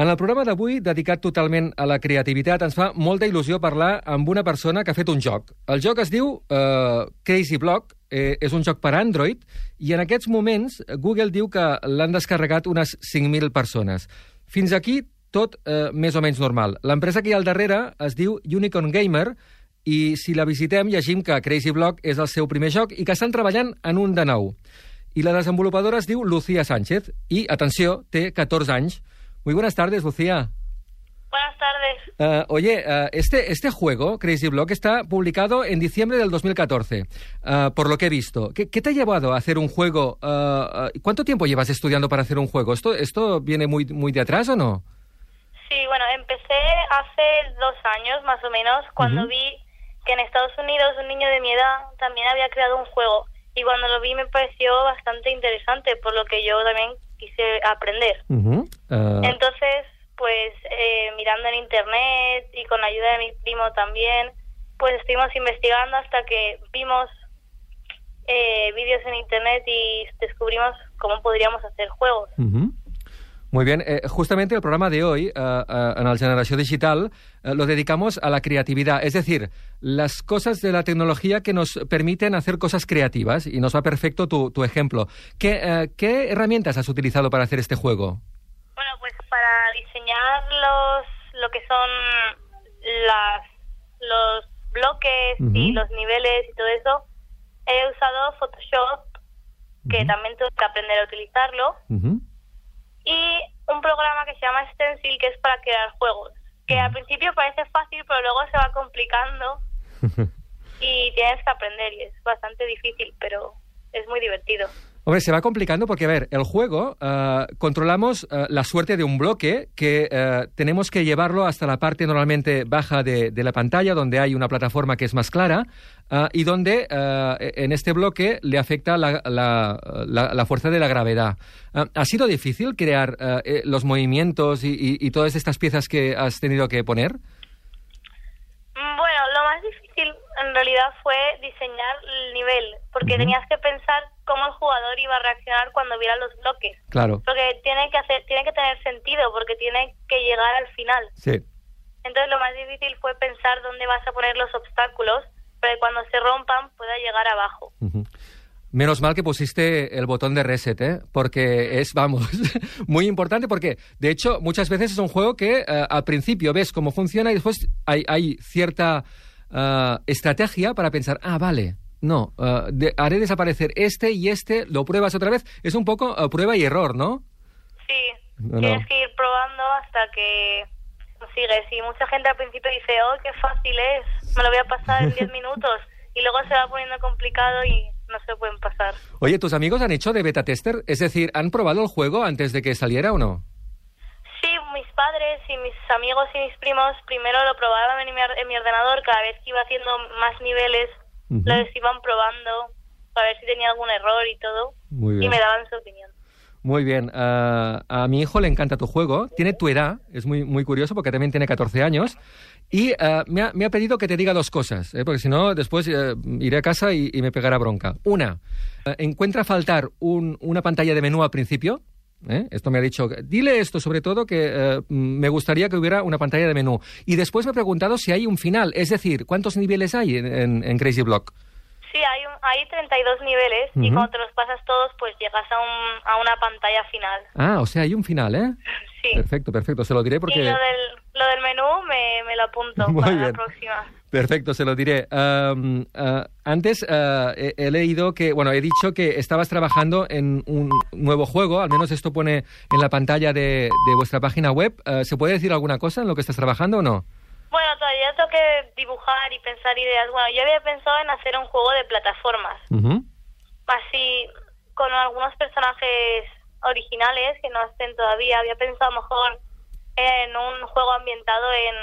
En el programa d'avui, dedicat totalment a la creativitat, ens fa molta il·lusió parlar amb una persona que ha fet un joc. El joc es diu uh, Crazy Block, eh, és un joc per Android, i en aquests moments Google diu que l'han descarregat unes 5.000 persones. Fins aquí tot eh, més o menys normal. L'empresa que hi ha al darrere es diu Unicorn Gamer, i si la visitem llegim que Crazy Block és el seu primer joc i que estan treballant en un de nou. I la desenvolupadora es diu Lucía Sánchez i, atenció, té 14 anys. Muy buenas tardes, Lucía. Buenas tardes. Uh, oye, uh, este, este juego, Crazy Block, está publicado en diciembre del 2014, uh, por lo que he visto. ¿Qué, ¿Qué, te ha llevado a hacer un juego? ¿Cuánto tiempo llevas estudiando para hacer un juego? ¿Esto, esto viene muy, muy de atrás o no? Sí, bueno, empecé hace dos años más o menos, cuando uh -huh. vi que en Estados Unidos un niño de mi edad también había creado un juego. Y cuando lo vi me pareció bastante interesante, por lo que yo también quise aprender. Uh -huh. Uh... Entonces, pues eh, mirando en internet y con la ayuda de mi primo también, pues estuvimos investigando hasta que vimos eh, vídeos en internet y descubrimos cómo podríamos hacer juegos. Uh -huh. Muy bien, eh, justamente el programa de hoy, uh, uh, en Generación Digital, uh, lo dedicamos a la creatividad, es decir, las cosas de la tecnología que nos permiten hacer cosas creativas, y nos va perfecto tu, tu ejemplo. ¿Qué, ¿Qué, herramientas has utilizado para hacer este juego? Los, lo que son las, los bloques -huh. y los niveles y todo eso, he usado Photoshop, que -huh. también tuve que aprender a utilizarlo y un programa que se llama Stencil, que es para crear juegos, que al principio parece fácil, pero luego se va complicando y tienes que aprender y es bastante difícil, pero es muy divertido. Hombre, se va complicando porque, a ver, el juego uh, controlamos uh, la suerte de un bloque que uh, tenemos que llevarlo hasta la parte normalmente baja de, la pantalla, donde hay una plataforma que es más clara y donde en este bloque le afecta la, la, la, la fuerza de la gravedad. ¿Ha sido difícil crear eh, los movimientos y todas estas piezas que has tenido que poner? Bueno, lo más difícil en realidad fue diseñar el nivel, porque uh -huh. tenías que pensar cómo el jugador iba a reaccionar cuando viera los bloques. Claro. Porque tiene que hacer, tiene que tener sentido, porque tiene que llegar al final. Sí. Entonces lo más difícil fue pensar dónde vas a poner los obstáculos, para que cuando se rompan pueda llegar abajo. Uh -huh. Menos mal que pusiste el botón de reset, ¿eh? Porque es, vamos, muy importante porque, de hecho, muchas veces es un juego que uh, al principio ves cómo funciona y después hay, hay cierta uh, estrategia para pensar, ah, vale, no, uh, de, haré desaparecer este y este, lo pruebas otra vez. Es un poco prueba y error, ¿no? Sí, no, tienes no. que ir probando hasta que consigues. Y mucha gente al principio dice, oh, qué fácil es, me lo voy a pasar en 10 minutos. Y luego se va poniendo complicado y no se pueden pasar. Oye, ¿tus amigos han hecho de beta tester? Es decir, ¿han probado el juego antes de que saliera o no? Padres y mis amigos y mis primos primero lo probaban en mi, en mi ordenador, cada vez que iba haciendo más niveles, uh -huh. los iban probando para ver si tenía algún error y todo, y me daban su opinión. Muy bien. Uh, a mi hijo le encanta tu juego. Tiene tu edad, es muy, muy curioso porque también tiene 14 años. Y uh, me, ha, me, ha, pedido que te diga dos cosas, ¿eh? porque si no, después uh, iré a casa y, y, me pegará bronca. Una, encuentra faltar un, una pantalla de menú al principio. ¿Eh? Esto me ha dicho, dile esto sobre todo, que me gustaría que hubiera una pantalla de menú. Y después me ha preguntado si hay un final, es decir, ¿cuántos niveles hay en, en, en Crazy Block? Sí, hay, un, hay 32 niveles uh -huh. y cuando te los pasas todos, pues llegas a, un, a una pantalla final. Ah, o sea, hay un final, ¿eh? Sí. Perfecto, perfecto. Se lo diré porque... Y lo del, lo del menú me, me, lo apunto Muy para bien. la próxima. Perfecto, se lo diré. Um, uh, antes uh, he, he, leído que, bueno, he dicho que estabas trabajando en un nuevo juego, al menos esto pone en la pantalla de, de vuestra página web. Uh, ¿Se puede decir alguna cosa en lo que estás trabajando o no? Bueno, todavía tengo que dibujar y pensar ideas. Bueno, yo había pensado en hacer un juego de plataformas. Uh -huh. Así, con algunos personajes originales que no estén todavía. Había pensado mejor en un juego ambientado en,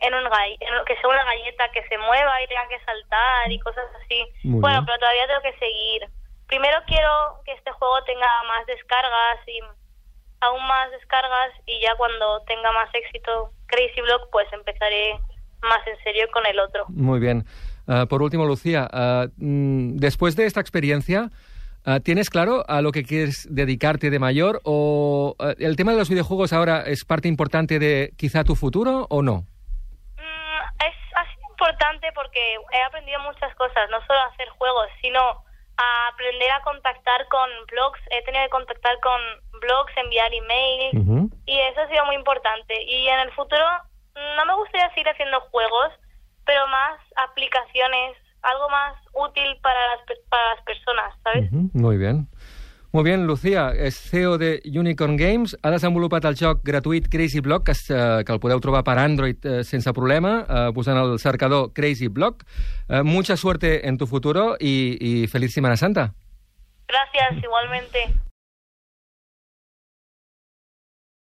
en un en, que sea una galleta que se mueva y tenga que saltar y cosas así. Muy bueno, bien. pero todavía tengo que seguir. Primero quiero que este juego tenga más descargas y aún más descargas y ya cuando tenga más éxito Crazy Block pues empezaré más en serio con el otro. Muy bien. Uh, por último, Lucía, uh, después de esta experiencia, ¿Tienes claro a lo que quieres dedicarte de mayor o uh, el tema de los videojuegos ahora es parte importante de quizá tu futuro o no? Mm, es así importante porque he aprendido muchas cosas, no solo a hacer juegos, sino a aprender a contactar con blogs. He tenido que contactar con blogs, enviar emails uh -huh. y eso ha sido muy importante. Y en el futuro no me gustaría seguir haciendo juegos, pero más aplicaciones, algo más útil para las, para las personas, ¿sabes? Uh -huh. Muy bien. Molt bé, Lucía és CEO de Unicorn Games, ha desenvolupat el joc gratuït Crazy Block, que, es, eh, que el podeu trobar per Android eh, sense problema, eh, posant el cercador Crazy Block. Eh, mucha suerte en tu futuro y, y feliz Semana Santa. Gracias, igualmente.